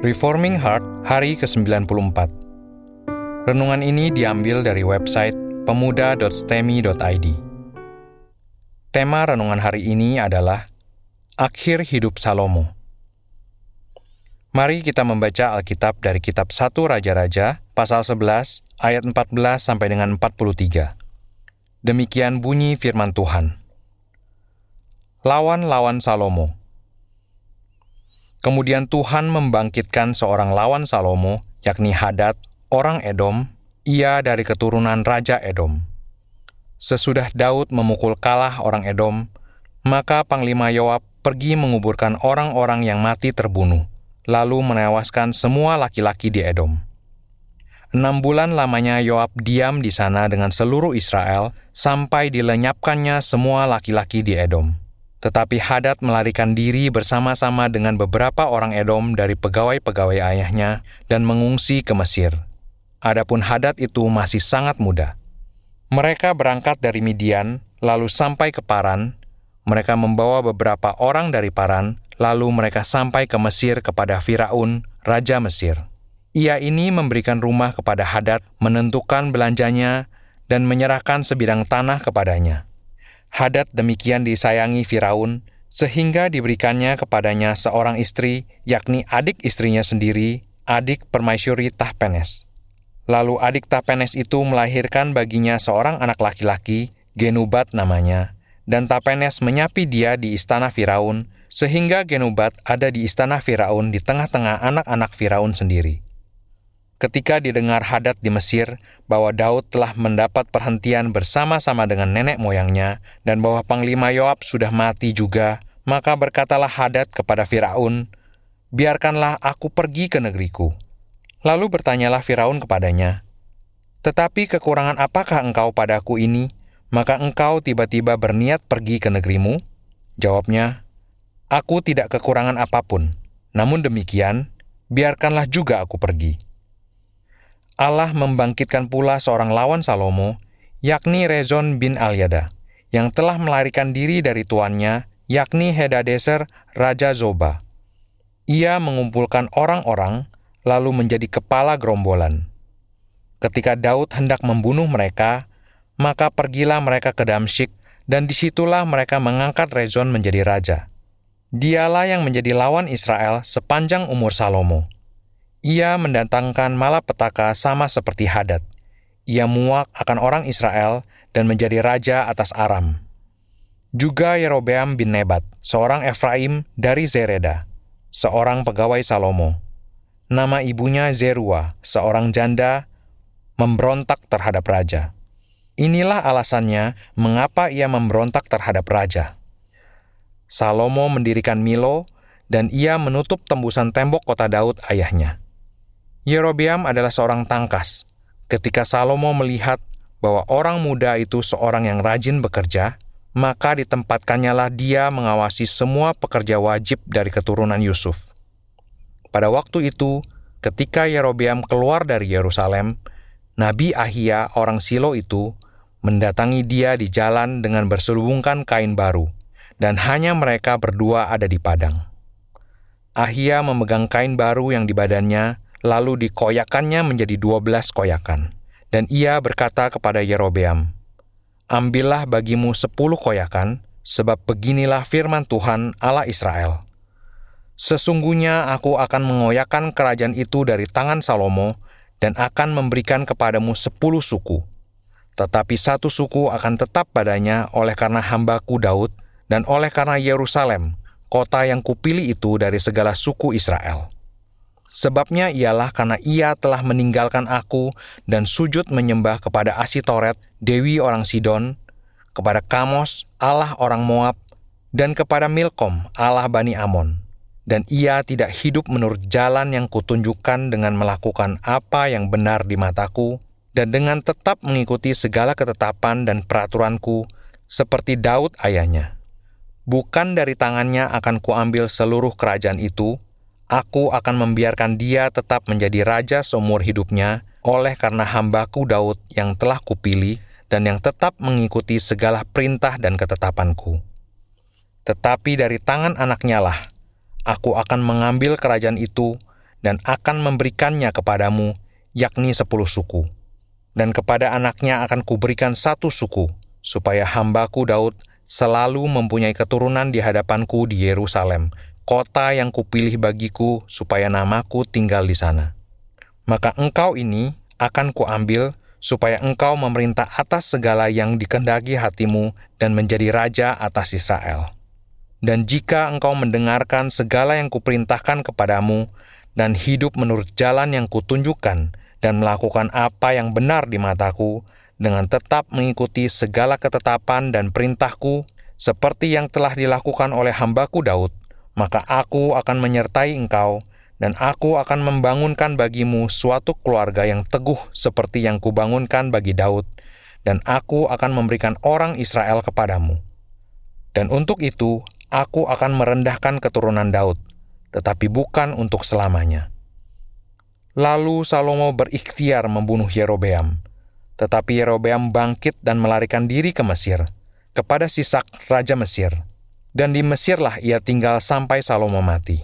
Reforming Heart hari ke-94 Renungan ini diambil dari website pemuda.stemi.id Tema renungan hari ini adalah Akhir Hidup Salomo Mari kita membaca Alkitab dari kitab 1 Raja-Raja pasal 11 ayat 14 sampai dengan 43. Demikian bunyi firman Tuhan. Lawan-lawan Salomo Kemudian Tuhan membangkitkan seorang lawan Salomo, yakni Hadad, orang Edom, ia dari keturunan Raja Edom. Sesudah Daud memukul kalah orang Edom, maka Panglima Yoab pergi menguburkan orang-orang yang mati terbunuh, lalu menewaskan semua laki-laki di Edom. Enam bulan lamanya Yoab diam di sana dengan seluruh Israel sampai dilenyapkannya semua laki-laki di Edom. Tetapi Hadad melarikan diri bersama-sama dengan beberapa orang Edom dari pegawai-pegawai ayahnya dan mengungsi ke Mesir. Adapun Hadad itu masih sangat muda. Mereka berangkat dari Midian, lalu sampai ke Paran. Mereka membawa beberapa orang dari Paran, lalu mereka sampai ke Mesir kepada Firaun, raja Mesir. Ia ini memberikan rumah kepada Hadad, menentukan belanjanya, dan menyerahkan sebidang tanah kepadanya. Hadad demikian disayangi Firaun, sehingga diberikannya kepadanya seorang istri, yakni adik istrinya sendiri, adik permaisuri Tahpenes. Lalu adik Tahpenes itu melahirkan baginya seorang anak laki-laki, Genubat namanya, dan Tahpenes menyapi dia di istana Firaun, sehingga Genubat ada di istana Firaun di tengah-tengah anak-anak Firaun sendiri ketika didengar Hadad di Mesir bahwa Daud telah mendapat perhentian bersama-sama dengan nenek moyangnya dan bahwa Panglima Yoab sudah mati juga, maka berkatalah Hadad kepada Firaun, "Biarkanlah aku pergi ke negeriku." Lalu bertanyalah Firaun kepadanya, "Tetapi kekurangan apakah engkau padaku ini, maka engkau tiba-tiba berniat pergi ke negerimu?" Jawabnya, "Aku tidak kekurangan apa pun. Namun demikian, biarkanlah juga aku pergi." Allah membangkitkan pula seorang lawan Salomo, yakni Rezon bin Alyada, yang telah melarikan diri dari tuannya, yakni Hedadeser, Raja Zoba. Ia mengumpulkan orang-orang, lalu menjadi kepala gerombolan. Ketika Daud hendak membunuh mereka, maka pergilah mereka ke Damsyik, dan di situlah mereka mengangkat Rezon menjadi raja. Dialah yang menjadi lawan Israel sepanjang umur Salomo. Ia mendatangkan malapetaka sama seperti Hadad. Ia muak akan orang Israel dan menjadi raja atas Aram. Juga Yerobeam bin Nebat, seorang Efraim dari Zereda, seorang pegawai Salomo. Nama ibunya Zerua, seorang janda, memberontak terhadap raja. Inilah alasannya mengapa ia memberontak terhadap raja. Salomo mendirikan Milo, dan ia menutup tembusan tembok kota Daud ayahnya. Yerobeam adalah seorang tangkas. Ketika Salomo melihat bahwa orang muda itu seorang yang rajin bekerja, maka ditempatkannya lah dia mengawasi semua pekerja wajib dari keturunan Yusuf. Pada waktu itu, ketika Yerobeam keluar dari Yerusalem, Nabi Ahia orang Silo itu mendatangi dia di jalan dengan berselubungkan kain baru, dan hanya mereka berdua ada di padang. Ahia memegang kain baru yang di badannya, lalu dikoyakannya menjadi dua belas koyakan. Dan ia berkata kepada Yerobeam, Ambillah bagimu sepuluh koyakan, sebab beginilah firman Tuhan Allah Israel. Sesungguhnya aku akan mengoyakkan kerajaan itu dari tangan Salomo, dan akan memberikan kepadamu sepuluh suku. Tetapi satu suku akan tetap padanya oleh karena hambaku Daud, dan oleh karena Yerusalem, kota yang kupilih itu dari segala suku Israel.' Sebabnya ialah karena ia telah meninggalkan aku dan sujud menyembah kepada Asitoret, Dewi orang Sidon, kepada Kamos, Allah orang Moab, dan kepada Milkom, Allah Bani Amon. Dan ia tidak hidup menurut jalan yang kutunjukkan dengan melakukan apa yang benar di mataku, dan dengan tetap mengikuti segala ketetapan dan peraturanku, seperti Daud ayahnya. Bukan dari tangannya akan kuambil seluruh kerajaan itu, Aku akan membiarkan dia tetap menjadi raja seumur hidupnya oleh karena hambaku Daud yang telah kupilih dan yang tetap mengikuti segala perintah dan ketetapanku. Tetapi dari tangan anaknya lah, aku akan mengambil kerajaan itu dan akan memberikannya kepadamu, yakni sepuluh suku. Dan kepada anaknya akan kuberikan satu suku, supaya hambaku Daud selalu mempunyai keturunan di hadapanku di Yerusalem, kota yang kupilih bagiku supaya namaku tinggal di sana. Maka engkau ini akan kuambil supaya engkau memerintah atas segala yang dikendaki hatimu dan menjadi raja atas Israel. Dan jika engkau mendengarkan segala yang kuperintahkan kepadamu, dan hidup menurut jalan yang kutunjukkan, dan melakukan apa yang benar di mataku, dengan tetap mengikuti segala ketetapan dan perintahku, seperti yang telah dilakukan oleh hambaku Daud, maka aku akan menyertai engkau dan aku akan membangunkan bagimu suatu keluarga yang teguh seperti yang kubangunkan bagi Daud, dan aku akan memberikan orang Israel kepadamu. Dan untuk itu, aku akan merendahkan keturunan Daud, tetapi bukan untuk selamanya. Lalu Salomo berikhtiar membunuh Yerobeam, tetapi Yerobeam bangkit dan melarikan diri ke Mesir, kepada Sisak Raja Mesir, dan di Mesirlah ia tinggal sampai Salomo mati.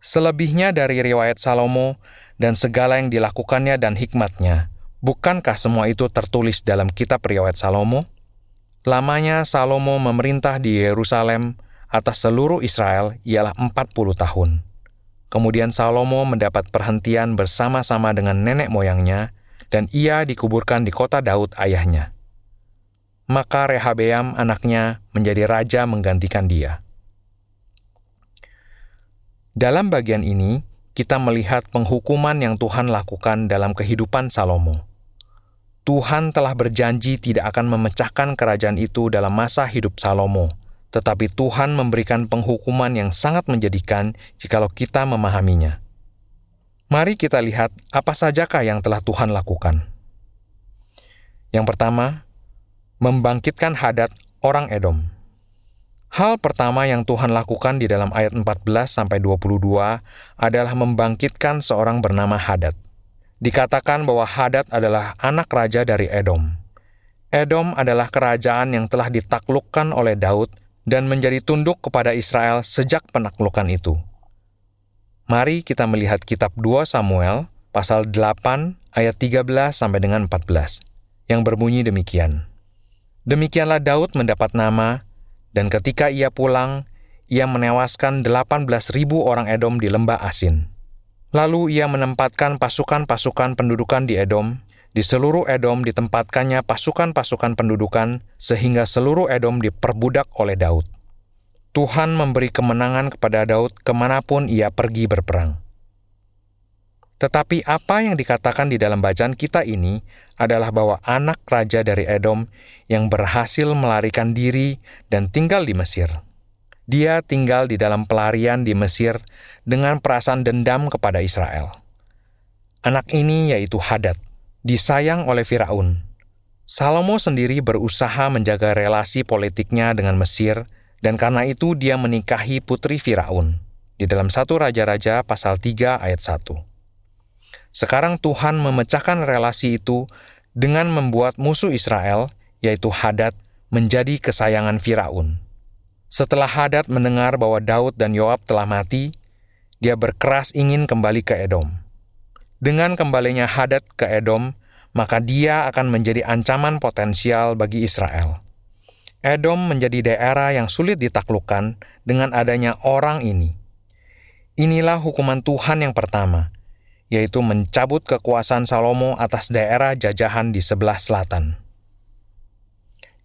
Selebihnya dari riwayat Salomo dan segala yang dilakukannya dan hikmatnya, bukankah semua itu tertulis dalam kitab riwayat Salomo? Lamanya Salomo memerintah di Yerusalem atas seluruh Israel ialah 40 tahun. Kemudian Salomo mendapat perhentian bersama-sama dengan nenek moyangnya, dan ia dikuburkan di kota Daud ayahnya. Maka Rehabeam anaknya menjadi raja menggantikan dia. Dalam bagian ini, kita melihat penghukuman yang Tuhan lakukan dalam kehidupan Salomo. Tuhan telah berjanji tidak akan memecahkan kerajaan itu dalam masa hidup Salomo, tetapi Tuhan memberikan penghukuman yang sangat menjadikan jikalau kita memahaminya. Mari kita lihat apa sajakah yang telah Tuhan lakukan. Yang pertama, membangkitkan hadat orang Edom. Hal pertama yang Tuhan lakukan di dalam ayat 14 sampai 22 adalah membangkitkan seorang bernama Hadad. Dikatakan bahwa Hadad adalah anak raja dari Edom. Edom adalah kerajaan yang telah ditaklukkan oleh Daud dan menjadi tunduk kepada Israel sejak penaklukan itu. Mari kita melihat kitab 2 Samuel pasal 8 ayat 13 sampai dengan 14 yang berbunyi demikian. Demikianlah Daud mendapat nama dan ketika ia pulang, ia menewaskan 18.000 orang Edom di lembah Asin. Lalu ia menempatkan pasukan-pasukan pendudukan di Edom, di seluruh Edom ditempatkannya pasukan-pasukan pendudukan, sehingga seluruh Edom diperbudak oleh Daud. Tuhan memberi kemenangan kepada Daud ke mana pun ia pergi berperang. Tetapi apa yang dikatakan di dalam bacaan kita ini adalah bahwa anak raja dari Edom yang berhasil melarikan diri dan tinggal di Mesir. Dia tinggal di dalam pelarian di Mesir dengan perasaan dendam kepada Israel. Anak ini yaitu Hadad, disayang oleh Firaun. Salomo sendiri berusaha menjaga relasi politiknya dengan Mesir dan karena itu dia menikahi putri Firaun di dalam satu Raja-Raja pasal 3 ayat 1. Sekarang Tuhan memecahkan relasi itu dengan membuat musuh Israel, yaitu Hadad, menjadi kesayangan Firaun. Setelah Hadad mendengar bahwa Daud dan Yoab telah mati, dia berkeras ingin kembali ke Edom. Dengan kembalinya Hadad ke Edom, maka dia akan menjadi ancaman potensial bagi Israel. Edom menjadi daerah yang sulit ditaklukkan dengan adanya orang ini. Inilah hukuman Tuhan yang pertama, yaitu mencabut kekuasaan Salomo atas daerah jajahan di sebelah selatan.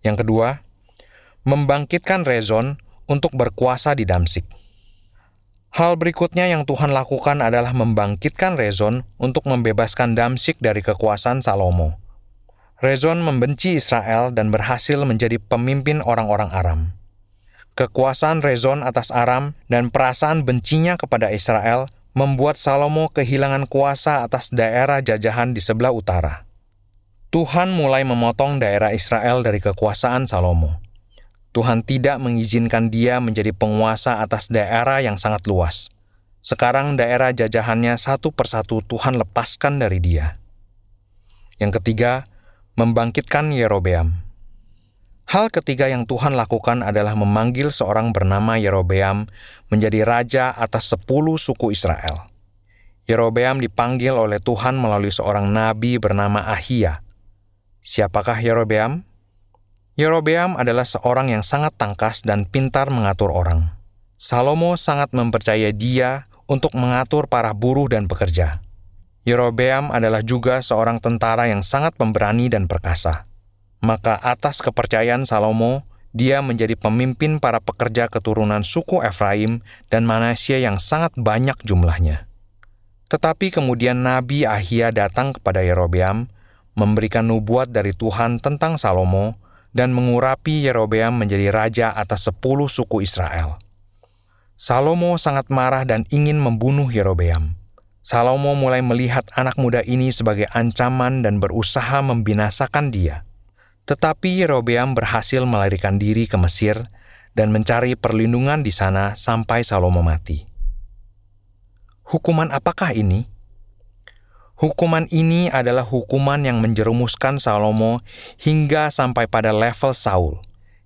Yang kedua, membangkitkan Rezon untuk berkuasa di Damsik. Hal berikutnya yang Tuhan lakukan adalah membangkitkan Rezon untuk membebaskan Damsik dari kekuasaan Salomo. Rezon membenci Israel dan berhasil menjadi pemimpin orang-orang Aram. Kekuasaan Rezon atas Aram dan perasaan bencinya kepada Israel membuat Salomo kehilangan kuasa atas daerah jajahan di sebelah utara. Tuhan mulai memotong daerah Israel dari kekuasaan Salomo. Tuhan tidak mengizinkan dia menjadi penguasa atas daerah yang sangat luas. Sekarang daerah jajahannya satu persatu Tuhan lepaskan dari dia. Yang ketiga, membangkitkan Yerobeam. Hal ketiga yang Tuhan lakukan adalah memanggil seorang bernama Yerobeam menjadi raja atas sepuluh suku Israel. Yerobeam dipanggil oleh Tuhan melalui seorang nabi bernama Ahia. Siapakah Yerobeam? Yerobeam adalah seorang yang sangat tangkas dan pintar mengatur orang. Salomo sangat mempercayai dia untuk mengatur para buruh dan pekerja. Yerobeam adalah juga seorang tentara yang sangat pemberani dan perkasa. Maka atas kepercayaan Salomo, dia menjadi pemimpin para pekerja keturunan suku Efraim dan Manasya yang sangat banyak jumlahnya. Tetapi kemudian Nabi Ahia datang kepada Yerobeam, memberikan nubuat dari Tuhan tentang Salomo, dan mengurapi Yerobeam menjadi raja atas sepuluh suku Israel. Salomo sangat marah dan ingin membunuh Yerobeam. Salomo mulai melihat anak muda ini sebagai ancaman dan berusaha membinasakan dia. Tetapi Yerobeam berhasil melarikan diri ke Mesir dan mencari perlindungan di sana sampai Salomo mati. Hukuman apakah ini? Hukuman ini adalah hukuman yang menjerumuskan Salomo hingga sampai pada level Saul.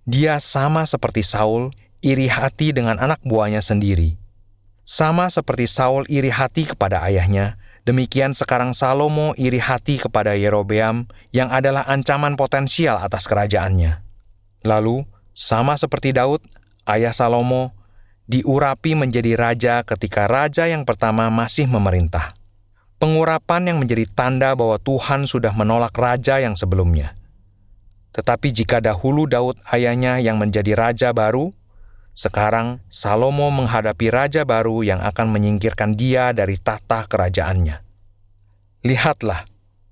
Dia sama seperti Saul, iri hati dengan anak buahnya sendiri. Sama seperti Saul iri hati kepada ayahnya, demikian sekarang Salomo iri hati kepada Yerobeam yang adalah ancaman potensial atas kerajaannya. Lalu, sama seperti Daud, ayah Salomo, diurapi menjadi raja ketika raja yang pertama masih memerintah. Pengurapan yang menjadi tanda bahwa Tuhan sudah menolak raja yang sebelumnya. Tetapi jika dahulu Daud ayahnya yang menjadi raja baru, sekarang Salomo menghadapi raja baru yang akan menyingkirkan dia dari tahta kerajaannya. Lihatlah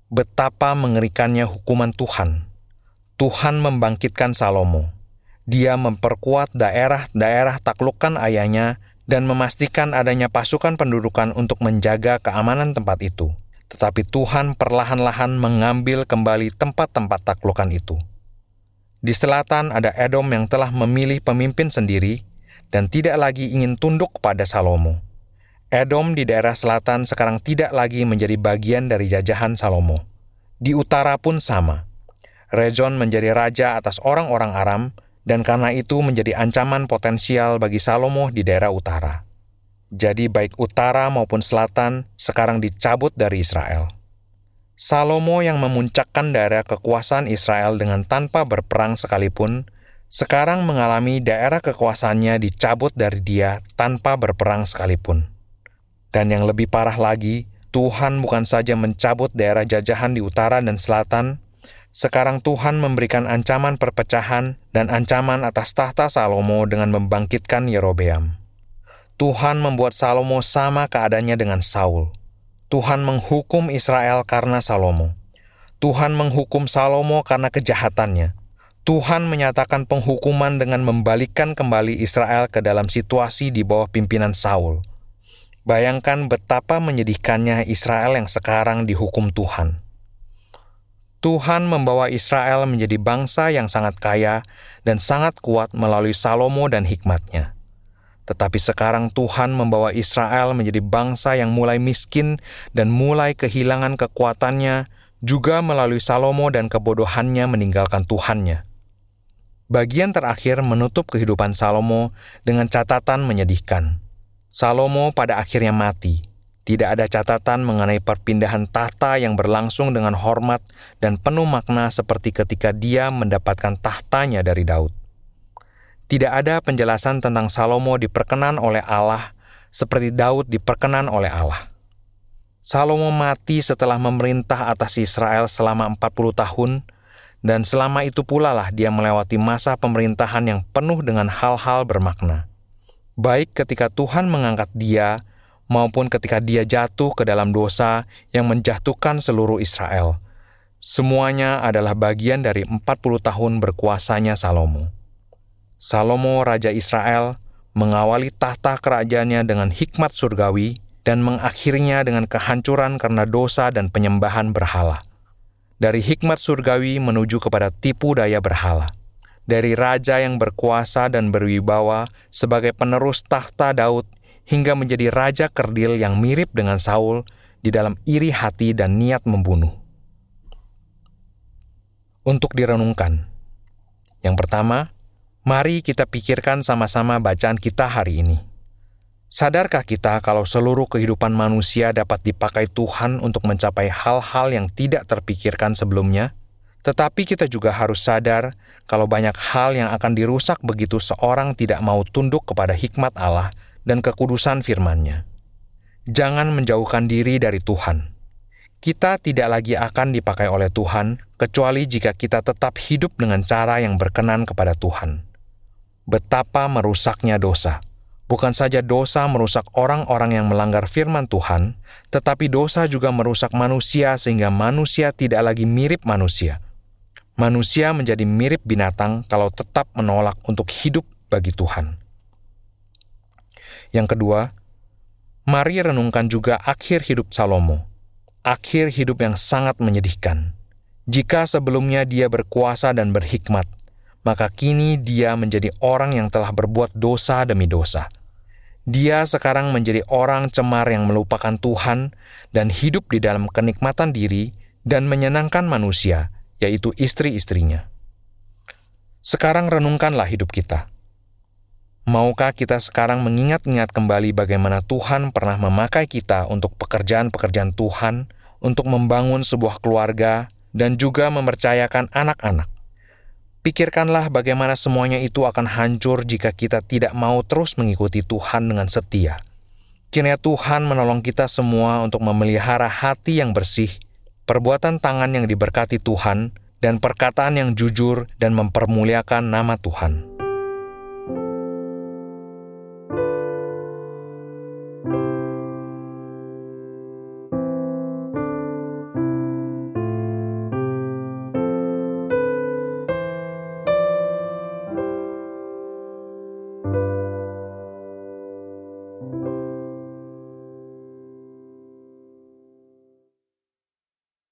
betapa mengerikannya hukuman Tuhan. Tuhan membangkitkan Salomo dia memperkuat daerah-daerah taklukan ayahnya dan memastikan adanya pasukan pendudukan untuk menjaga keamanan tempat itu. Tetapi Tuhan perlahan-lahan mengambil kembali tempat-tempat taklukan itu. Di selatan ada Edom yang telah memilih pemimpin sendiri dan tidak lagi ingin tunduk kepada Salomo. Edom di daerah selatan sekarang tidak lagi menjadi bagian dari jajahan Salomo. Di utara pun sama. Rezon menjadi raja atas orang-orang Aram dan karena itu menjadi ancaman potensial bagi Salomo di daerah utara. Jadi baik utara maupun selatan sekarang dicabut dari Israel. Salomo yang memuncakkan daerah kekuasaan Israel dengan tanpa berperang sekalipun, sekarang mengalami daerah kekuasaannya dicabut dari dia tanpa berperang sekalipun. Dan yang lebih parah lagi, Tuhan bukan saja mencabut daerah jajahan di utara dan selatan, sekarang Tuhan memberikan ancaman perpecahan dan ancaman atas tahta Salomo dengan membangkitkan Yerobeam. Tuhan membuat Salomo sama keadaannya dengan Saul. Tuhan menghukum Israel karena Salomo. Tuhan menghukum Salomo karena kejahatannya. Tuhan menyatakan penghukuman dengan membalikkan kembali Israel ke dalam situasi di bawah pimpinan Saul. Bayangkan betapa menyedihkannya Israel yang sekarang dihukum Tuhan. Tuhan membawa Israel menjadi bangsa yang sangat kaya dan sangat kuat melalui Salomo dan hikmatnya. Tetapi sekarang Tuhan membawa Israel menjadi bangsa yang mulai miskin dan mulai kehilangan kekuatannya juga melalui Salomo dan kebodohannya meninggalkan Tuhannya. Bagian terakhir menutup kehidupan Salomo dengan catatan menyedihkan. Salomo pada akhirnya mati tidak ada catatan mengenai perpindahan tahta yang berlangsung dengan hormat dan penuh makna seperti ketika dia mendapatkan tahtanya dari Daud. Tidak ada penjelasan tentang Salomo diperkenan oleh Allah seperti Daud diperkenan oleh Allah. Salomo mati setelah memerintah atas Israel selama 40 tahun dan selama itu pula lah dia melewati masa pemerintahan yang penuh dengan hal-hal bermakna. Baik ketika Tuhan mengangkat dia maupun ketika dia jatuh ke dalam dosa yang menjatuhkan seluruh Israel. Semuanya adalah bagian dari 40 tahun berkuasanya Salomo. Salomo Raja Israel mengawali tahta kerajaannya dengan hikmat surgawi dan mengakhirinya dengan kehancuran karena dosa dan penyembahan berhala. Dari hikmat surgawi menuju kepada tipu daya berhala. Dari raja yang berkuasa dan berwibawa sebagai penerus tahta Daud hingga menjadi raja kerdil yang mirip dengan Saul di dalam iri hati dan niat membunuh. Untuk direnungkan. Yang pertama, mari kita pikirkan sama-sama bacaan kita hari ini. Sadarkah kita kalau seluruh kehidupan manusia dapat dipakai Tuhan untuk mencapai hal-hal yang tidak terpikirkan sebelumnya? Tetapi kita juga harus sadar kalau banyak hal yang akan dirusak begitu seorang tidak mau tunduk kepada hikmat Allah dan kekudusan firman-Nya. Jangan menjauhkan diri dari Tuhan. Kita tidak lagi akan dipakai oleh Tuhan kecuali jika kita tetap hidup dengan cara yang berkenan kepada Tuhan. Betapa merusaknya dosa! Bukan saja dosa merusak orang-orang yang melanggar firman Tuhan, tetapi dosa juga merusak manusia sehingga manusia tidak lagi mirip manusia. Manusia menjadi mirip binatang kalau tetap menolak untuk hidup bagi Tuhan. Yang kedua, mari renungkan juga akhir hidup Salomo. Akhir hidup yang sangat menyedihkan. Jika sebelumnya dia berkuasa dan berhikmat, maka kini dia menjadi orang yang telah berbuat dosa demi dosa. Dia sekarang menjadi orang cemar yang melupakan Tuhan dan hidup di dalam kenikmatan diri dan menyenangkan manusia, yaitu istri-istrinya. Sekarang renungkanlah hidup kita. Maukah kita sekarang mengingat-ingat kembali bagaimana Tuhan pernah memakai kita untuk pekerjaan-pekerjaan Tuhan, untuk membangun sebuah keluarga, dan juga mempercayakan anak-anak? Pikirkanlah bagaimana semuanya itu akan hancur jika kita tidak mau terus mengikuti Tuhan dengan setia. Kiranya Tuhan menolong kita semua untuk memelihara hati yang bersih, perbuatan tangan yang diberkati Tuhan, dan perkataan yang jujur dan mempermuliakan nama Tuhan.